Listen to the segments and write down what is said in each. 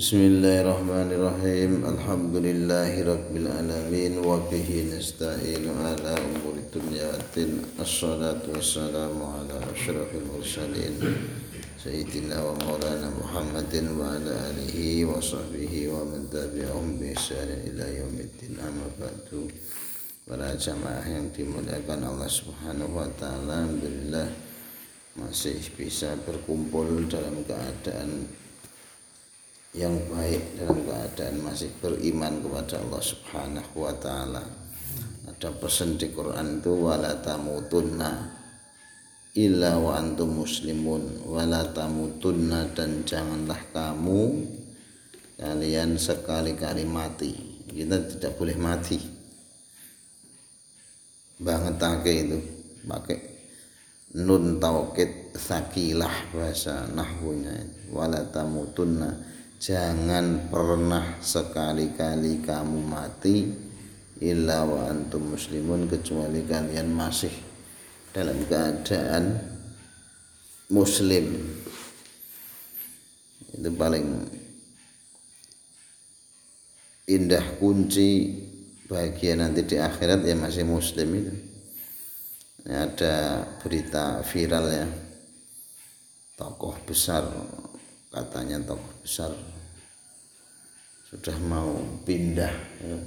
Bismillahirrahmanirrahim. Alhamdulillahirrabbilalamin Wabihi nasta'inu ala umuri dunya din. Assalatu wassalamu ala ashrafil mursalin. Sayyidina wa maulana Muhammadin wa ala alihi wa sahbihi wa man tabi'ahum bi ihsanin ila yaumiddin. Amma ba'du. Para jamaah yang dimuliakan Allah Subhanahu wa taala alhamdulillah masih bisa berkumpul dalam keadaan yang baik dalam keadaan masih beriman kepada Allah Subhanahu wa taala. Ada pesan di Quran itu wala tamutunna illa wa antum muslimun wala tamutunna dan janganlah kamu kalian sekali-kali mati. Kita tidak boleh mati. Banget itu pakai nun taukid sakilah bahasa nahwunya wala tamutunna jangan pernah sekali-kali kamu mati illa wa antum muslimun kecuali kalian masih dalam keadaan muslim. Itu paling indah kunci bahagia nanti di akhirat ya masih muslim itu. Ini ada berita viral ya tokoh besar katanya tokoh besar sudah mau pindah ya.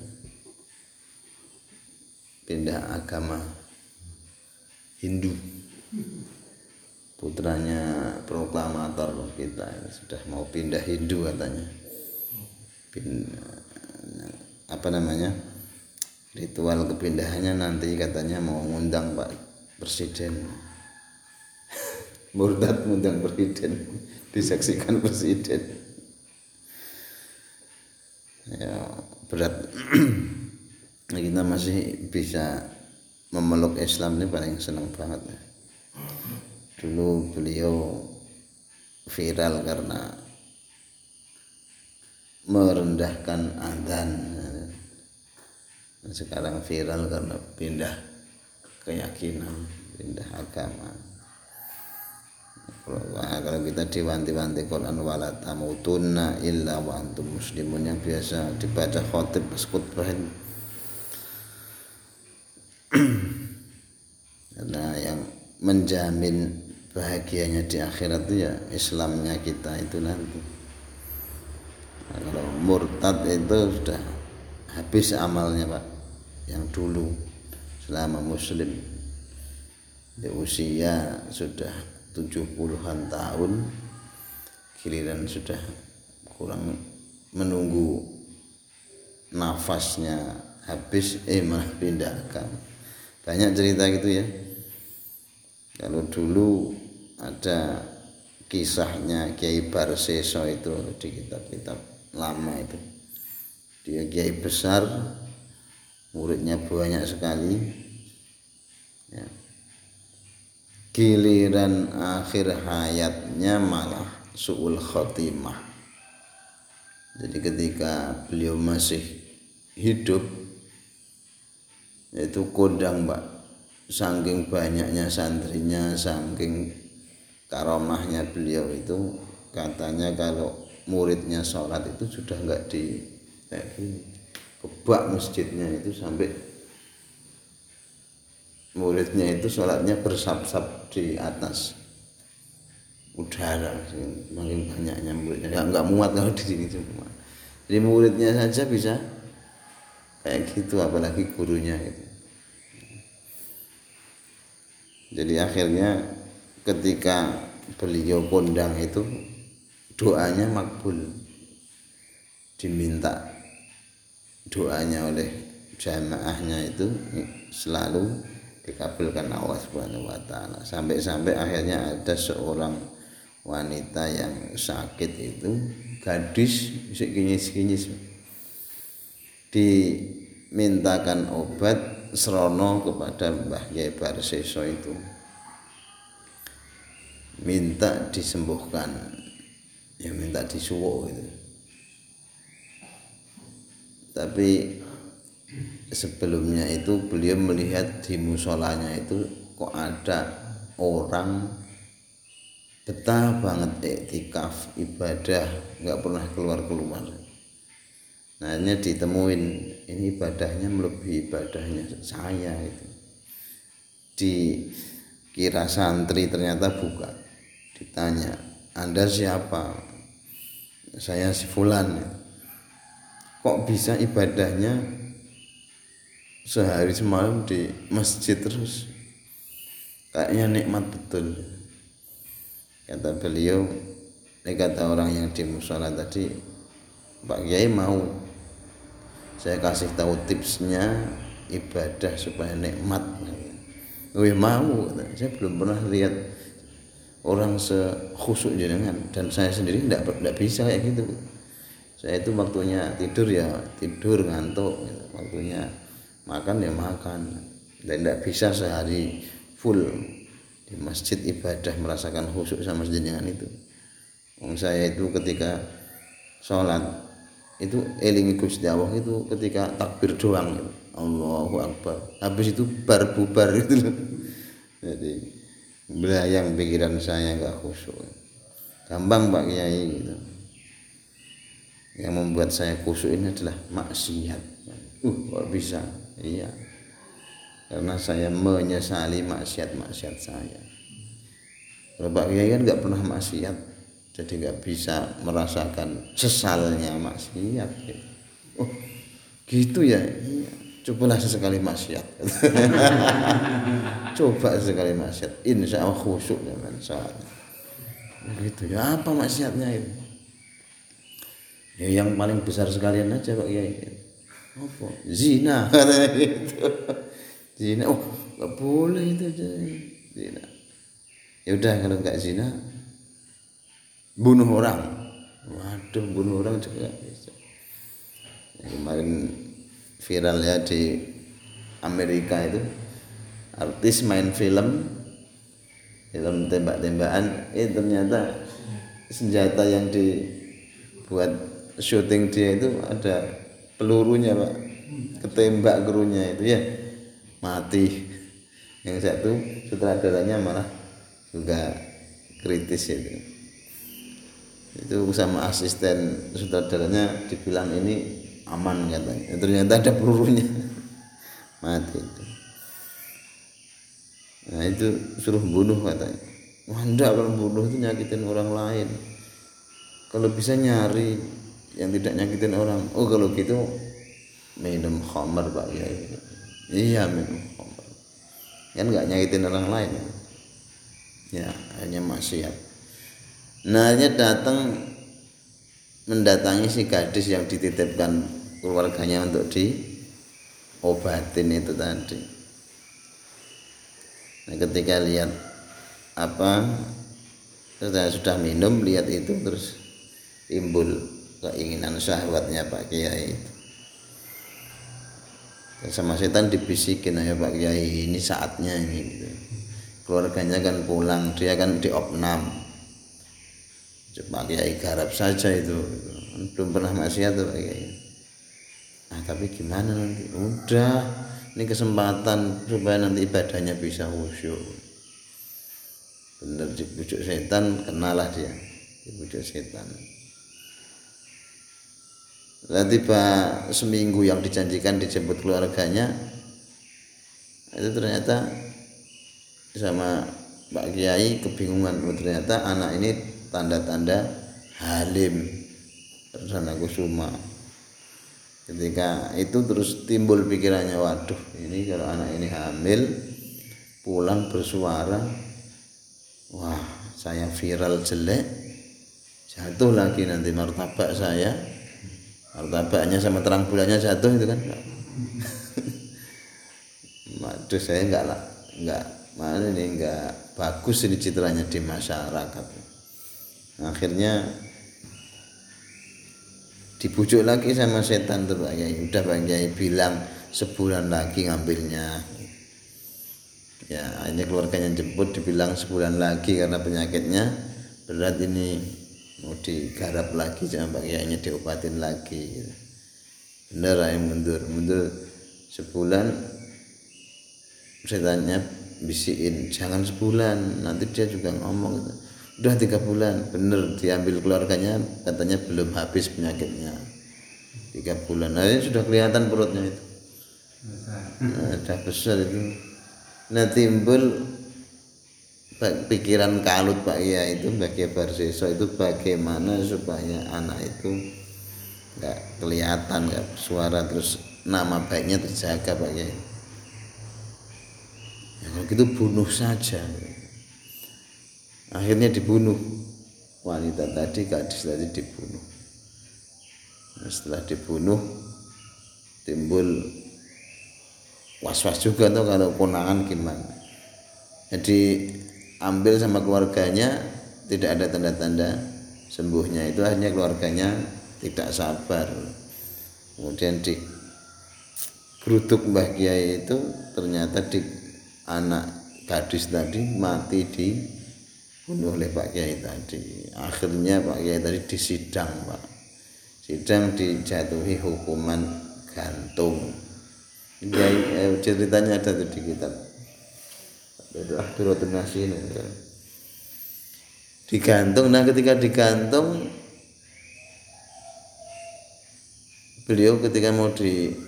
pindah agama Hindu. Putranya proklamator kita sudah mau pindah Hindu katanya. Pindah, apa namanya? Ritual kepindahannya nanti katanya mau ngundang Pak Presiden. Murtad ngundang Presiden disaksikan presiden. Ya berat. Kita masih bisa memeluk Islam ini paling senang banget ya. dulu beliau viral karena merendahkan adzan sekarang viral karena pindah keyakinan pindah agama kalau kita diwanti-wanti Quran wala tamutunna illa wa antum muslimun. Yang biasa dibaca khotib khutbah karena yang menjamin bahagianya di akhirat itu ya Islamnya kita itu nanti. Nah, kalau murtad itu sudah habis amalnya pak. Yang dulu selama muslim. Di usia sudah tujuh puluhan tahun giliran sudah kurang menunggu nafasnya habis eh malah pindah agama banyak cerita gitu ya. Kalau dulu ada kisahnya Kiai Barseso itu di kitab-kitab lama itu. Dia Kiai besar muridnya banyak sekali ya giliran akhir hayatnya malah suul khotimah jadi ketika beliau masih hidup itu kodang mbak saking banyaknya santrinya saking karomahnya beliau itu katanya kalau muridnya sholat itu sudah enggak di gini kebak masjidnya itu sampai muridnya itu sholatnya bersab-sab di atas udara makin banyaknya muridnya. Nggak, nggak muat kalau di sini semua jadi muridnya saja bisa kayak gitu apalagi gurunya itu jadi akhirnya ketika beliau kondang itu doanya makbul. Diminta doanya oleh jamaahnya itu selalu dikabulkan Allah Subhanahu wa taala. Sampai-sampai akhirnya ada seorang wanita yang sakit itu gadis sekinyis-kinyis dimintakan obat serono kepada Mbah Yai Barseso itu minta disembuhkan ya minta disuwo itu tapi sebelumnya itu beliau melihat di musolanya itu kok ada orang betah banget iktikaf ibadah nggak pernah keluar keluar nah hanya ditemuin ini ibadahnya melebihi ibadahnya saya itu di kira santri ternyata bukan ditanya anda siapa? Saya si fulan. Kok bisa ibadahnya sehari semalam di masjid terus. Kayaknya nikmat betul. Kata beliau ini kata orang yang di musola tadi Pak Kiai mau saya kasih tahu tipsnya ibadah supaya nikmat. Oh ya mau saya belum pernah lihat orang sekhusuk jenengan. Dan saya sendiri tidak tidak bisa kayak gitu. Saya itu waktunya tidur ya tidur ngantuk waktunya makan ya makan. Dan tidak bisa sehari full di masjid ibadah merasakan khusyuk sama jenengan itu. Wong saya itu ketika sholat itu elingi Gusti Allah itu ketika takbir doang gitu. Allahu Akbar. Habis itu bar bubar itu loh. Jadi belayang pikiran saya nggak khusyuk. Gampang Pak Kiai gitu. Yang membuat saya khusyuk ini adalah maksiat. Uh kok bisa iya. Karena saya menyesali maksiat-maksiat saya. Kalau Pak Kiai kan nggak pernah maksiat jadi nggak bisa merasakan sesalnya maksiat gitu. oh gitu ya? Iya. cobalah sesekali maksiat. Coba sekali maksiat. Insya Allah khusyuk ya saat gitu ya. Apa maksiatnya itu ya yang paling besar sekalian aja Pak Kiai apa? Zina. Katanya gitu zina. Oh nggak boleh itu zina. Ya udah kalau nggak zina bunuh orang. Waduh bunuh orang juga bisa. Ya, kemarin viral ya di Amerika itu artis main film film tembak-tembakan eh ternyata senjata yang dibuat syuting dia itu ada pelurunya pak. Ketembak kerunya itu ya. Mati. Yang satu sutradaranya malah juga kritis itu. Itu sama asisten sutradaranya dibilang ini aman katanya. Ternyata ada pelurunya. Mati itu. Nah itu suruh bunuh katanya. Enggak kalau bunuh itu nyakitin orang lain. Kalau bisa nyari yang tidak nyakitin orang. Oh kalau gitu minum khamar pak ya iya minum khamar kan nggak nyakitin orang lain. Ya hanya maksiat. Nah hanya datang mendatangi si gadis yang dititipkan keluarganya untuk diobatin itu tadi. Nah ketika lihat apa sudah sudah minum lihat itu terus timbul keinginan syahwatnya Pak Kiai. Itu sama setan dibisikin ayo Pak Kiai ini saatnya ini gitu. keluarganya kan pulang dia kan di opnam. Pak Kiai garap saja itu belum pernah maksiat Pak Kiai. Nah tapi gimana nanti? Udah ini kesempatan supaya nanti ibadahnya bisa khusyuk. Bener dibujuk setan kenalah dia dibujuk setan dan tiba seminggu yang dijanjikan dijemput keluarganya itu ternyata sama Pak Kiai kebingungan oh, ternyata anak ini tanda-tanda halim Perdana Kusuma ketika itu terus timbul pikirannya waduh ini kalau anak ini hamil pulang bersuara wah saya viral jelek jatuh lagi nanti martabak saya martabaknya sama terang bulannya jatuh itu kan? Waduh saya enggak lah enggak mana ini enggak bagus ini citranya di masyarakat. Akhirnya dibujuk lagi sama setan tuh Pak Kiai. Udah Pak Kiai bilang sebulan lagi ngambilnya. Ya hanya keluarganya jemput dibilang sebulan lagi karena penyakitnya. Berat ini mau digarap lagi jangan pakaiannya diobatin lagi bener yang mundur. Mundur sebulan setannya bisiin jangan sebulan nanti dia juga ngomong gitu. udah tiga bulan bener diambil keluarganya katanya belum habis penyakitnya. Tiga bulan. Nah sudah kelihatan perutnya itu. Nah, sudah besar itu. Nah timbul pikiran kalut Pak ya itu bagi Barseso itu bagaimana supaya anak itu nggak kelihatan nggak suara terus nama baiknya terjaga Pak ya. ya kalau gitu bunuh saja. Akhirnya dibunuh. Wanita tadi gadis tadi dibunuh. Nah, setelah dibunuh timbul was-was juga tuh kalau konangan gimana. Jadi ambil sama keluarganya tidak ada tanda-tanda sembuhnya. Itu hanya keluarganya tidak sabar. Kemudian di geruduk Mbah Kiai itu ternyata di anak gadis tadi mati di bunuh oleh Pak Kiai tadi. Akhirnya Pak Kiai tadi disidang Pak. Sidang dijatuhi hukuman gantung. Kiai eh, ceritanya ada di kitab itu Abdurrahman Nasin digantung nah ketika digantung beliau ketika mau dieksekusi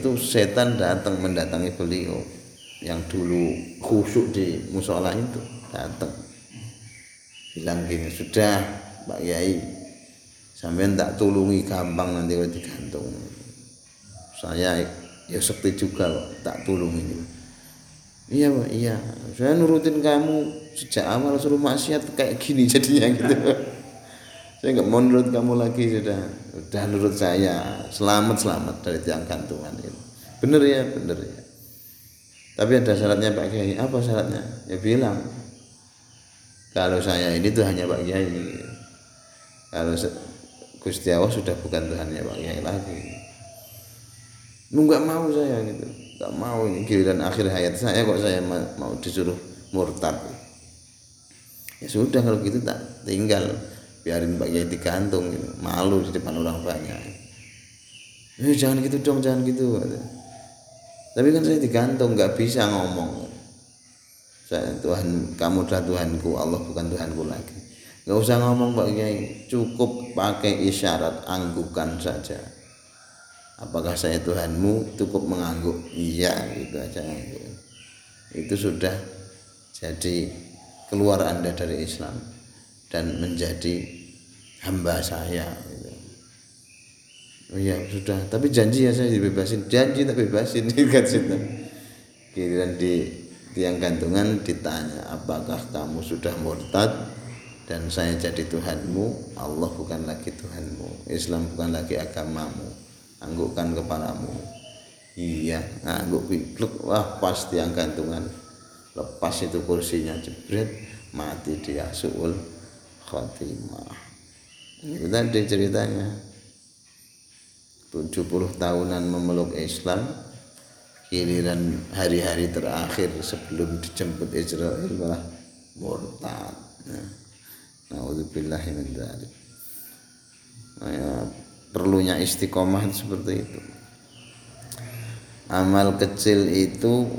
itu setan datang mendatangi beliau yang dulu khusyuk di musola itu datang. Bilang gini sudah Pak Yai sampai tak tulungi gampang nanti kalau digantung. Saya ya sekti juga kok tak tulungi iya Pak iya saya nurutin kamu sejak awal suruh maksiat kayak gini jadinya gitu saya nggak mau nurut kamu lagi sudah sudah nurut saya selamat selamat dari tiang gantungan itu bener ya bener ya tapi ada syaratnya Pak Kiai. Apa syaratnya? Ya bilang kalau saya ini tuh hanya Pak Kiai. Kalau Gusti Allah sudah bukan Tuhannya Pak Kiai lagi. Nggak mau saya gitu, nggak mau ini giliran akhir hayat saya kok saya mau disuruh murtad. Ya sudah kalau gitu tak tinggal biarin Pak Kiai digantung gitu. malu di depan orang banyak. Eh jangan gitu dong, jangan gitu tapi kan saya digantung nggak bisa ngomong saya Tuhan kamu adalah Tuhanku Allah bukan Tuhanku lagi nggak usah ngomong Pak Kiai cukup pakai isyarat anggukan saja apakah saya Tuhanmu? Cukup mengangguk. Iya gitu aja. Itu sudah jadi keluar anda dari Islam dan menjadi hamba saya oh iya sudah. Tapi janji ya saya dibebasin. Janji tak bebasin kan situ kirian di tiang gantungan ditanya apakah kamu sudah murtad dan saya jadi Tuhanmu? Allah bukan lagi Tuhanmu. Islam bukan lagi agamamu anggukkan kepalamu. Iya ngangguk pikluk wah pas tiang gantungan lepas itu kursinya jebret mati dia suul khotimah itu tadi ceritanya. 70 tahunan memeluk Islam giliran hari-hari terakhir sebelum dijemput Israel malah murtad. Nah, nah, ya, perlunya istiqomah seperti itu. Amal kecil itu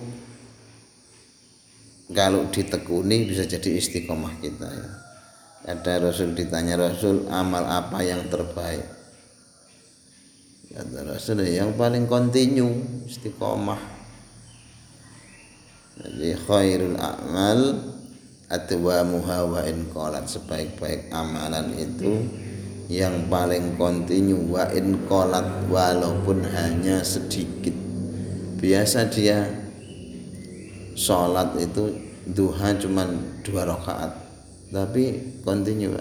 kalau ditekuni bisa jadi istiqomah kita ya. Ada Rasul ditanya Rasul amal apa yang terbaik? Kata Rasul yang paling kontinu istiqomah. Jadi khairul a'mal atwamuha wa in qalat. Sebaik-baik amalan itu yang paling kontinu wa in qalat walaupun hanya sedikit. Biasa dia sholat itu duha cuman dua rakaat. Tapi kontinu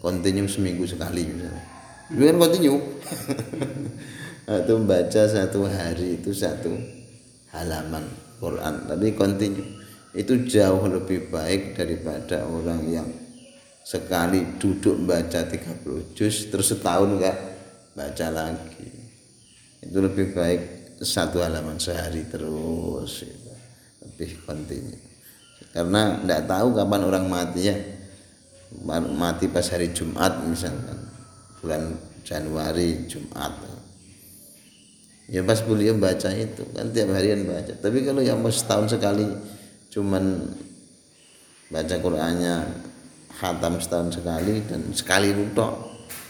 kontinu seminggu sekali misalnya. Itu kan continue itu membaca satu hari itu satu halaman Quran. Tapi continue itu jauh lebih baik daripada orang yang sekali duduk baca 30 juz terus setahun enggak baca lagi. Itu lebih baik satu halaman sehari terus itu. lebih continue karena tidak tahu kapan orang mati ya. Mati pas hari Jumat misalkan bulan Januari Jumat. Ya pas beliau baca itu kan tiap harian baca. Tapi kalau yang setahun sekali cuman baca Qur'annya khatam setahun sekali dan sekali rutok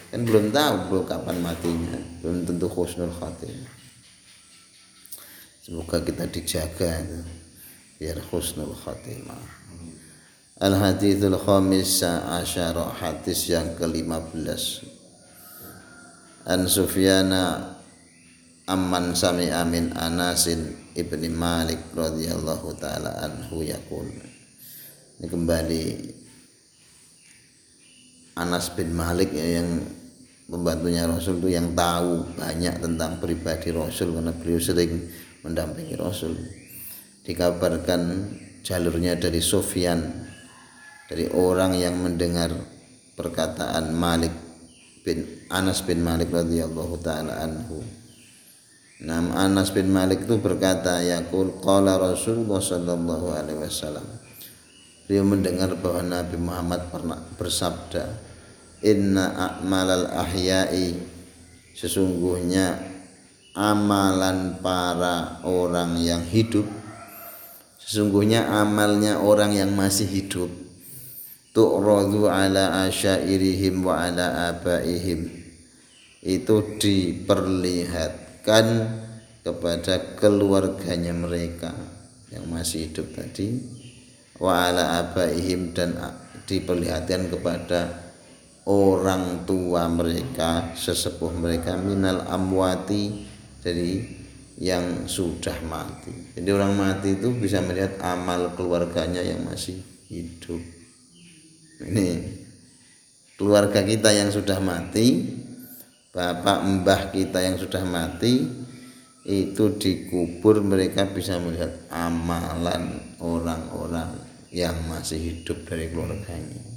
kan belum tahu belum kapan matinya. Belum tentu khusnul khatimah semoga kita dijaga itu biar khusnul khatimah. Al hadithul khamis asyara hadis yang ke-15 an Sufyana amman sami amin Anasin ibni Malik radhiyallahu taala anhu yaqul. Ini kembali Anas bin Malik ya, yang pembantunya Rasul itu yang tahu banyak tentang pribadi Rasul karena beliau sering mendampingi Rasul. Dikabarkan jalurnya dari Sofyan dari orang yang mendengar perkataan Malik bin Anas bin Malik radhiyallahu taala anhu. Nam Anas bin Malik itu berkata, yaqul qala Rasulullah sallallahu alaihi wasallam. Beliau mendengar bahwa Nabi Muhammad pernah bersabda, inna a'malal ahya'i. Sesungguhnya amalan para orang yang hidup sesungguhnya amalnya orang yang masih hidup. Tu'radu ala asyairihim wa ala abaihim. Itu diperlihatkan kepada keluarganya mereka yang masih hidup tadi. Wa ala abaihim dan diperlihatkan kepada orang tua mereka sesepuh mereka minal amwati dari yang sudah mati. Jadi orang mati itu bisa melihat amal keluarganya yang masih hidup. Ini keluarga kita yang sudah mati bapak mbah kita yang sudah mati itu dikubur mereka bisa melihat amalan orang-orang yang masih hidup dari keluarganya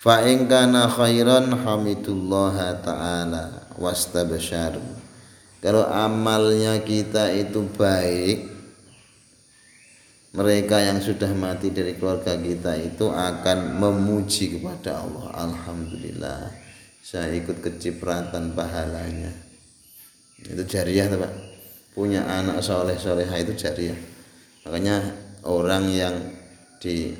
Fa in khairan hamidullah taala wastabsyaru. Kalau amalnya kita itu baik, mereka yang sudah mati dari keluarga kita itu akan memuji kepada Allah. Alhamdulillah, saya ikut kecipratan pahalanya. Itu jariah, Pak. Punya anak soleh soleha itu jariah. Makanya orang yang di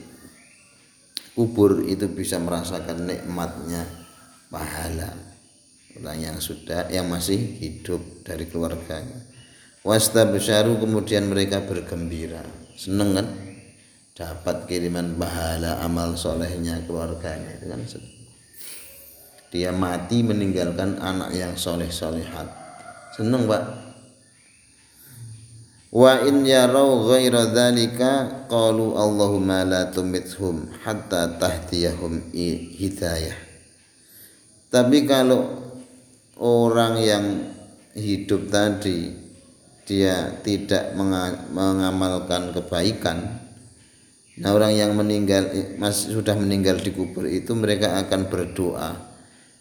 kubur itu bisa merasakan nikmatnya pahala orang yang sudah yang masih hidup dari keluarganya. Wasta besyaru kemudian mereka bergembira. Seneng kan? Dapat kiriman pahala amal solehnya keluarganya itu kan dia mati meninggalkan anak yang soleh solehat seneng pak wa in yarau ghaira dzalika qalu Allahumma la tumithum hatta tahtiyahum hidayah. Tapi kalau orang yang hidup tadi dia tidak mengamalkan kebaikan nah orang yang meninggal masih sudah meninggal di kubur itu mereka akan berdoa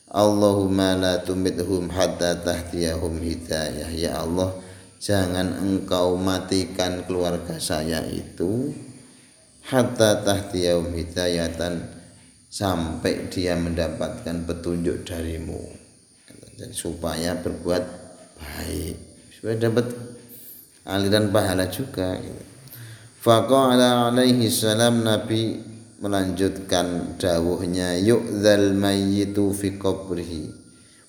Allahumma la tumithum hatta tahtiyahum hidayah. Ya Allah jangan engkau matikan keluarga saya itu hatta tahtiyaum hidayatan sampai dia mendapatkan petunjuk darimu. Supaya berbuat baik supaya dapat aliran pahala juga. Faqala alaihi salam Nabi melanjutkan dawuhnya yu'dzal mayyitu fi qabrihi.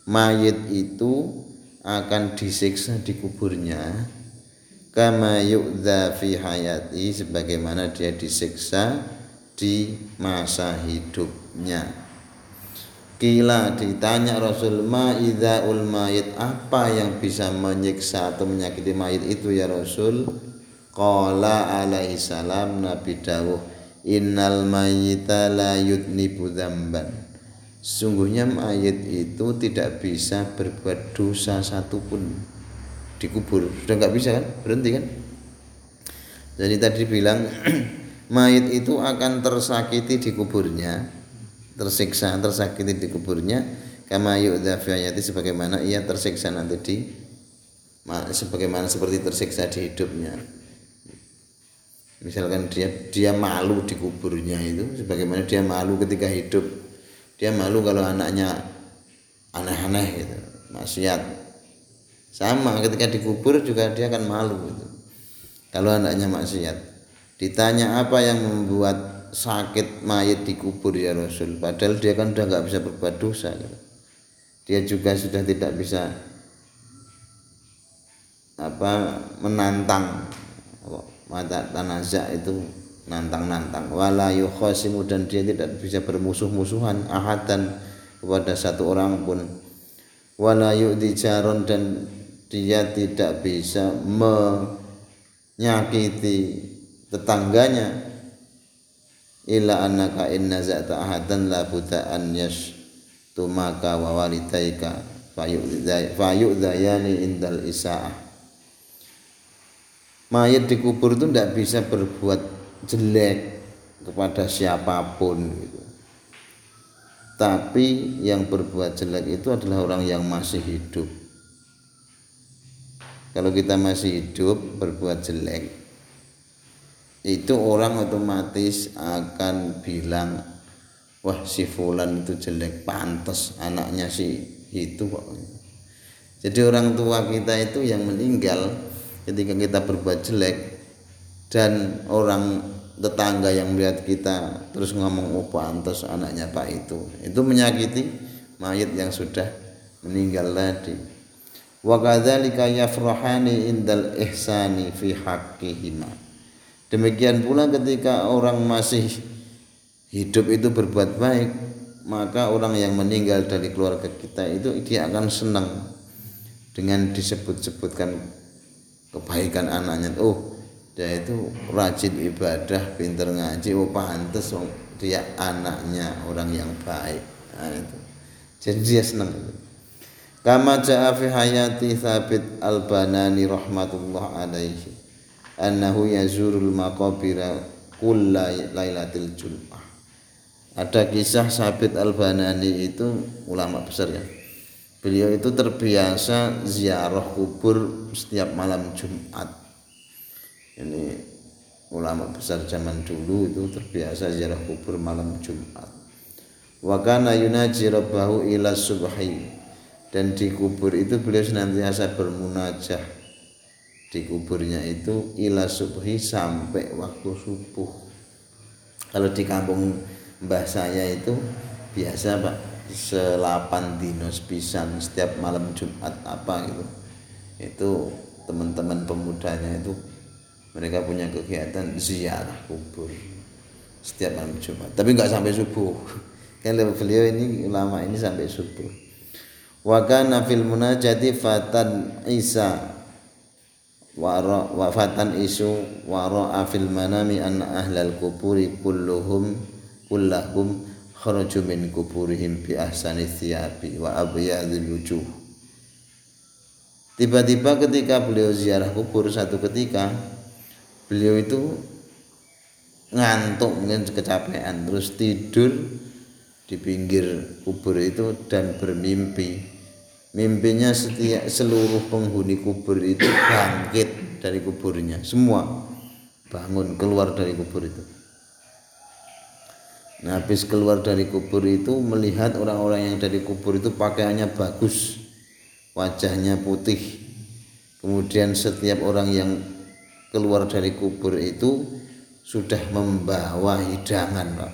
Mayit itu akan disiksa di kuburnya. Kama yu'dha fi hayati sebagaimana dia disiksa di masa hidupnya. Kila ditanya Rasul ma ul mayit apa yang bisa menyiksa atau menyakiti mayit itu ya Rasul? Qala alaihi salam Nabi dawuh innal mayita la yudnibu dzamban Sungguhnya mayat itu tidak bisa berbuat dosa satupun. Dikubur. Sudah nggak bisa kan? Berhenti kan? Jadi tadi bilang mayat itu akan tersakiti di kuburnya tersiksa tersakiti di kuburnya kama yu'dhafiyati sebagaimana ia tersiksa nanti di sebagaimana seperti tersiksa di hidupnya. Misalkan dia dia malu di kuburnya itu sebagaimana dia malu ketika hidup dia malu kalau anaknya aneh-aneh gitu maksiat. Sama ketika dikubur juga dia akan malu gitu. Kalau anaknya maksiat. Ditanya apa yang membuat sakit mayat dikubur ya Rasul? Padahal dia kan udah nggak bisa berbuat dosa gitu. dia juga sudah tidak bisa apa menantang. Mata tanaza itu nantang-nantang. Wala yukhasimu dan dia tidak bisa bermusuh-musuhan ahadan kepada satu orang pun. Wala yu'di jaron dan dia tidak bisa menyakiti tetangganya. Illa annaka in nazata ahadan la buta an tumaka wa walitaika fayu'dayani indal isaah. Mayat dikubur itu tidak bisa berbuat jelek kepada siapa pun gitu. Tapi yang berbuat jelek itu adalah orang yang masih hidup. Kalau kita masih hidup berbuat jelek, itu orang otomatis akan bilang, wah si Fulan itu jelek, pantas anaknya si itu Jadi orang tua kita itu yang meninggal ketika kita berbuat jelek dan orang tetangga yang melihat kita terus ngomong oh pantas anaknya pak itu. Itu menyakiti mayat yang sudah meninggal tadi. Wa kadzalika yafrahani indal ihsani fi haqqihima. Demikian pula ketika orang masih hidup itu berbuat baik maka orang yang meninggal dari keluarga kita itu dia akan senang dengan disebut-sebutkan kebaikan anaknya. Oh dia itu rajin ibadah pinter ngaji oh pantas oh, dia anaknya orang yang baik. Nah, itu. Jadi dia senang kama ja'a fi hayati thabit al-banani rahmatullah alaihi annahu yazurul maqabira kulla lailatul jum'ah. Ada kisah Sabit al-Banani itu ulama besar ya. Beliau itu terbiasa ziarah kubur setiap malam Jumat. Ini ulama besar zaman dulu itu terbiasa ziarah kubur malam Jumat. Wa kana yunaji rabbahu ila subhi. Dan di kubur itu beliau senantiasa bermunajah di kuburnya itu ila subhi sampai waktu subuh. Kalau di kampung mbah saya itu biasa Pak selapan dinos pisan setiap malam Jumat apa gitu itu teman-teman pemudanya itu mereka punya kegiatan ziarah kubur setiap malam Jumat. Tapi nggak sampai subuh. Kan beliau ini ulama ini sampai subuh. Wa kana fil munajati fatan Isa. Wa fatan isu wara fil manami anna ahlal kuburi kulluhum kullahum kharaju min kuburihim bi ahsani thiyabi wa abyadil wujuh. Tiba-tiba ketika beliau ziarah kubur satu ketika beliau itu ngantuk mungkin kecapean. Terus tidur di pinggir kubur itu dan bermimpi. Mimpinya setiap seluruh penghuni kubur itu bangkit dari kuburnya. Semua bangun keluar dari kubur itu. Nah, habis keluar dari kubur itu melihat orang-orang yang dari kubur itu pakaiannya bagus, wajahnya putih. Kemudian setiap orang yang keluar dari kubur itu sudah membawa hidangan, Pak.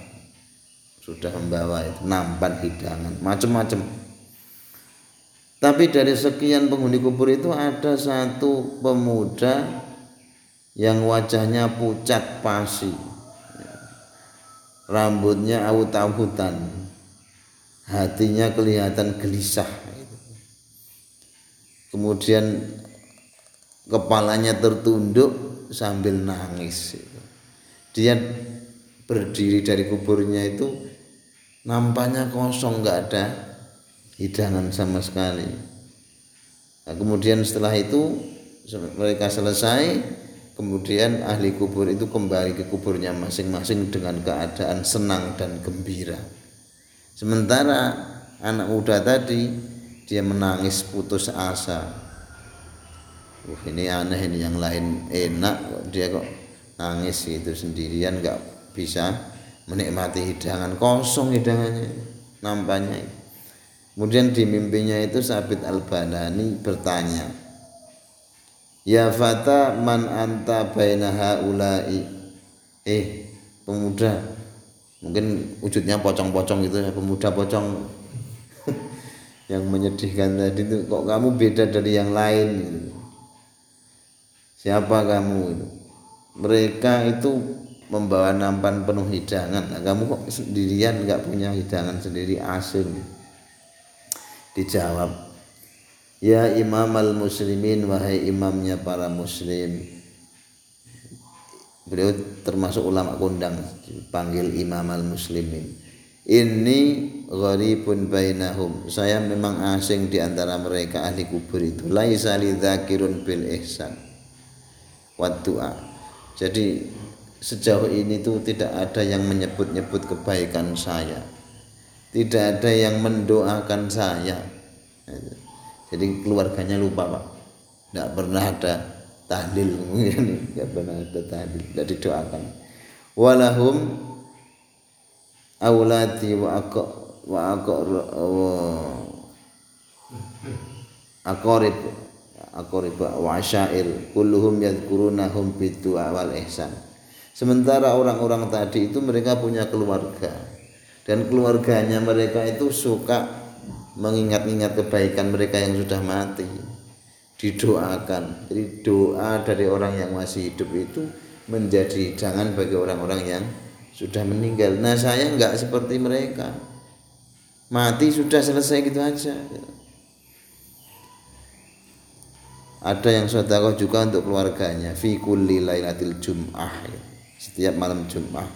Sudah membawa itu nampan hidangan, macam-macam. Tapi dari sekian penghuni kubur itu ada satu pemuda yang wajahnya pucat pasi rambutnya awut-awutan hatinya kelihatan gelisah kemudian kepalanya tertunduk sambil nangis dia berdiri dari kuburnya itu nampaknya kosong nggak ada hidangan sama sekali nah, kemudian setelah itu mereka selesai Kemudian ahli kubur itu kembali ke kuburnya masing-masing dengan keadaan senang dan gembira. Sementara anak muda tadi dia menangis putus asa. Uh, ini aneh ini yang lain enak kok. Dia kok nangis itu sendirian nggak bisa menikmati hidangan. Kosong hidangannya nampaknya. Kemudian di mimpinya itu Sabit Al-Banani bertanya, Ya fata man anta baina haula'i? Eh pemuda. Mungkin wujudnya pocong-pocong gitu ya pemuda pocong. Yang menyedihkan tadi itu kok kamu beda dari yang lain? gitu. Siapa kamu? Itu mereka itu membawa nampan penuh hidangan. Nah, kamu kok sendirian nggak punya hidangan sendiri? Asing. Dijawab ya imam al muslimin wahai imamnya para muslim. Beliau termasuk ulama kondang panggil imam al muslimin ini gharibun bainahum. Saya memang asing di antara mereka ahli kubur itu. Laisa lidzakirun bil ihsan wa jadi sejauh ini tuh tidak ada yang menyebut-nyebut kebaikan saya tidak ada yang mendoakan saya jadi keluarganya lupa pak tidak pernah ada tahlil mungkin nggak pernah ada tahlil tidak didoakan walahum aulati wa aku wa aku akorib akorib wa asyair kulluhum yadhkurunahum bidu'a wal ihsan sementara orang-orang tadi itu mereka punya keluarga dan keluarganya mereka itu suka mengingat-ingat kebaikan mereka yang sudah mati didoakan. Jadi doa dari orang yang masih hidup itu menjadi jangan bagi orang-orang yang sudah meninggal. Nah saya enggak seperti mereka. Mati sudah selesai gitu aja. Ada yang sedekah juga untuk keluarganya. Fi kulli lailatil jum'ah. Setiap malam Jum'ah.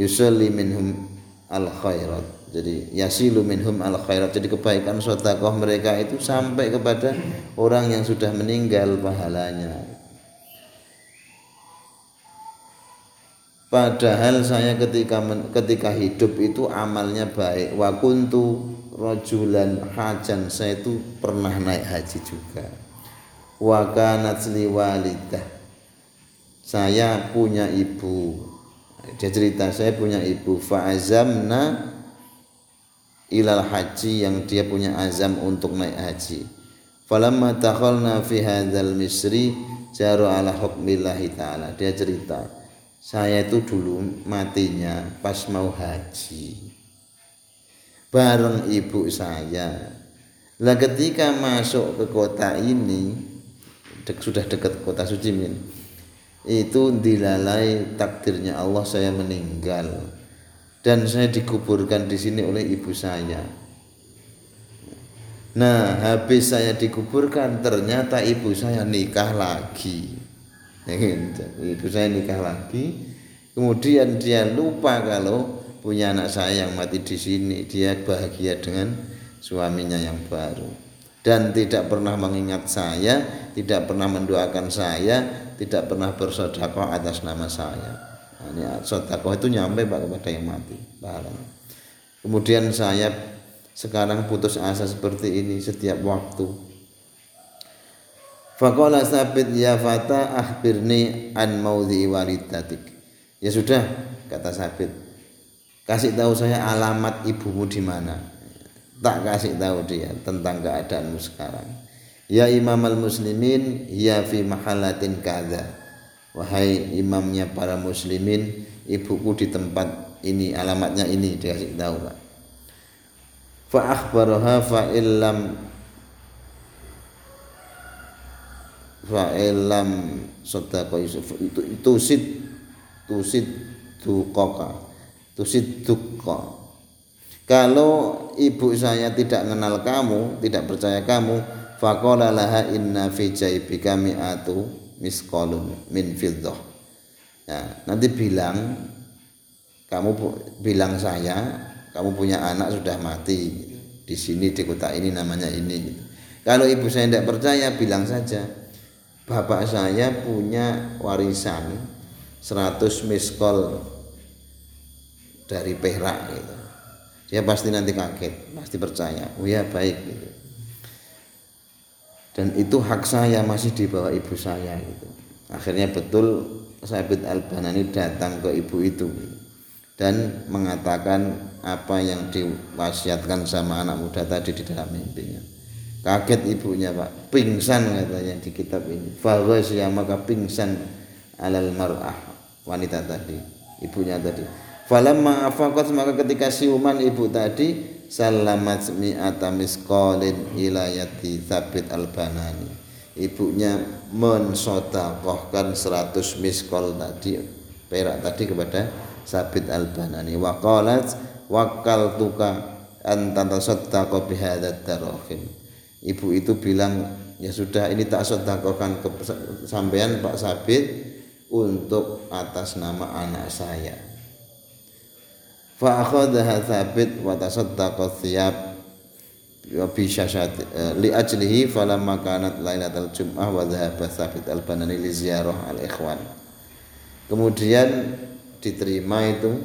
Yusalli minhum al khairat jadi yasilu minhum al khairat jadi kebaikan sedekah mereka itu sampai kepada orang yang sudah meninggal pahalanya padahal saya ketika ketika hidup itu amalnya baik wa kuntu rajulan hajan saya itu pernah naik haji juga wa kanat walidah saya punya ibu. Dia cerita saya punya ibu. Fa'azamna ilal haji yang dia punya azam untuk naik haji. Falamma takhalna fi hadzal misri jaru ala hukmillahi taala. Dia cerita saya itu dulu matinya pas mau haji. Bareng ibu saya. Lah ketika masuk ke kota ini dek, sudah dekat kota suci min itu dilalai takdirnya Allah saya meninggal dan saya dikuburkan di sini oleh ibu saya. Nah, habis saya dikuburkan ternyata ibu saya nikah lagi. Ibu saya nikah lagi. Kemudian dia lupa kalau punya anak saya yang mati di sini. Dia bahagia dengan suaminya yang baru dan tidak pernah mengingat saya, tidak pernah mendoakan saya, tidak pernah bersedekah atas nama saya. Sodakoh itu nyampe pak kepada yang mati pahalanya. Kemudian saya sekarang putus asa seperti ini setiap waktu. Fakola sabit ya fata ahbirni an maudhi walidatik. Ya sudah kata sabit. Kasih tahu saya alamat ibumu di mana. Tak kasih tahu dia tentang keadaanmu sekarang. Ya imam al muslimin ya fi mahalatin kada wahai imamnya para muslimin ibuku di tempat ini alamatnya ini dikasih tahu Pak. Fa akhbaraha fa illam fa illam sadaqa Yusuf. Itu sid tusid dukoka tusid duka kalau ibu saya tidak mengenal kamu tidak percaya kamu faqala laha inna fi jaibika mi'atu miskolun min fiddah. Ya, nanti bilang kamu bilang saya kamu punya anak sudah mati di sini di kota ini namanya ini. Kalau ibu saya tidak percaya bilang saja bapak saya punya warisan 100 miskol dari perak gitu dia pasti nanti kaget pasti percaya oh ya baik gitu dan itu hak saya masih di bawah ibu saya gitu. Akhirnya betul Sabit Al-Banani datang ke ibu itu dan mengatakan apa yang diwasiatkan sama anak muda tadi di dalam mimpinya. Kaget ibunya pak, pingsan katanya di kitab ini. Fawasya maka pingsan alal mar'ah wanita tadi. ibunya tadi falamma afaqat maka ketika siuman ibu tadi salamat mi'ata misqalin ilayati sabit al-banani. Ibunya mensodakohkan 100 miskol tadi perak tadi kepada sabit al-banani. Wa qalat wakal tuka antara tasaddaqa bihadat darahim. Ibu itu bilang ya sudah ini tak sedekahkan ke sampean Pak Sabit untuk atas nama anak saya fa akhadha Sabit wa tasaddaqa thiyab. Bi syashati eh, li ajlihi falamma kanat lailatul jum'ah wa dhahaba Sabit al-Banani li ziyarah al-ikhwan. Kemudian diterima itu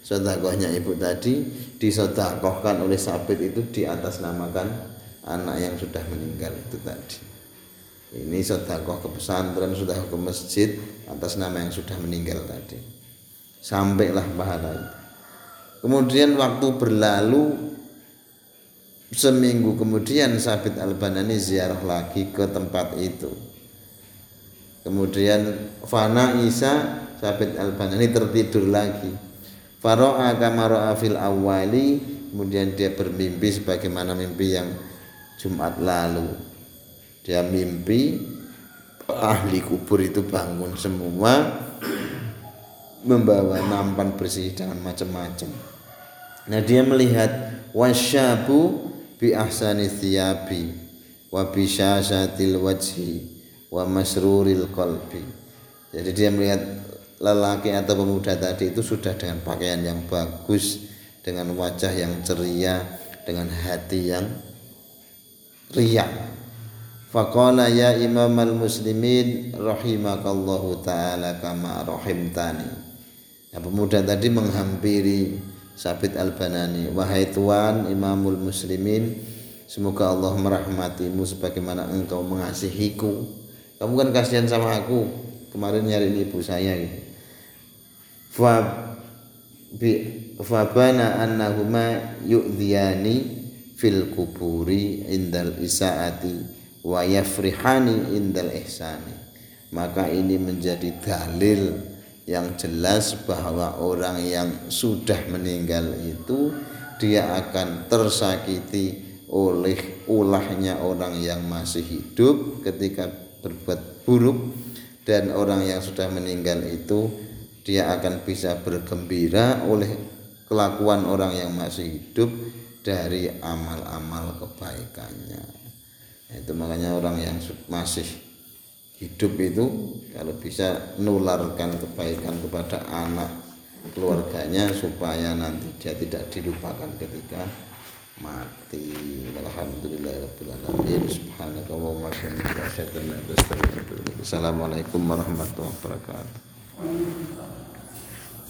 sedekahnya ibu tadi disedekahkan oleh Sabit itu di atas namakan anak yang sudah meninggal itu tadi. Ini sedekah ke pesantren sudah ke masjid atas nama yang sudah meninggal tadi. Sampailah pahala itu kemudian waktu berlalu seminggu kemudian Sabit Al-Banani ziarah lagi ke tempat itu. Kemudian Fana Isa Sabit Al-Banani tertidur lagi. Faro'a kamaro'a fil awali kemudian dia bermimpi sebagaimana mimpi yang Jumat lalu. Dia mimpi ahli kubur itu bangun semua membawa nampan bersih dengan macam-macam. Nah dia melihat wasyabu bi ahsani thiyabi wa bi syasatil wajhi wa masruril qalbi. Jadi dia melihat lelaki atau pemuda tadi itu sudah dengan pakaian yang bagus, dengan wajah yang ceria, dengan hati yang riya faqala ya imam al muslimin rahimakallahu taala kama rahimtani ya, pemuda tadi menghampiri Sabit al-Banani. Wahai Tuan Imamul Muslimin Semoga Allah merahmatimu Sebagaimana engkau mengasihiku. Kamu kan kasihan sama aku. Kemarin nyari ibu saya gitu. Fabana annahuma yu'dhiyani fil kuburi indal isaati wa yafrihani indal ihsani. Maka ini menjadi dalil yang jelas bahwa orang yang sudah meninggal itu dia akan tersakiti oleh ulahnya orang yang masih hidup ketika berbuat buruk. Dan orang yang sudah meninggal itu dia akan bisa bergembira oleh kelakuan orang yang masih hidup dari amal-amal kebaikannya. Itu makanya orang yang masih hidup itu kalau bisa nularkan kebaikan kepada anak keluarganya supaya nanti dia tidak dilupakan ketika mati. Wa Assalamualaikum warahmatullahi wabarakatuh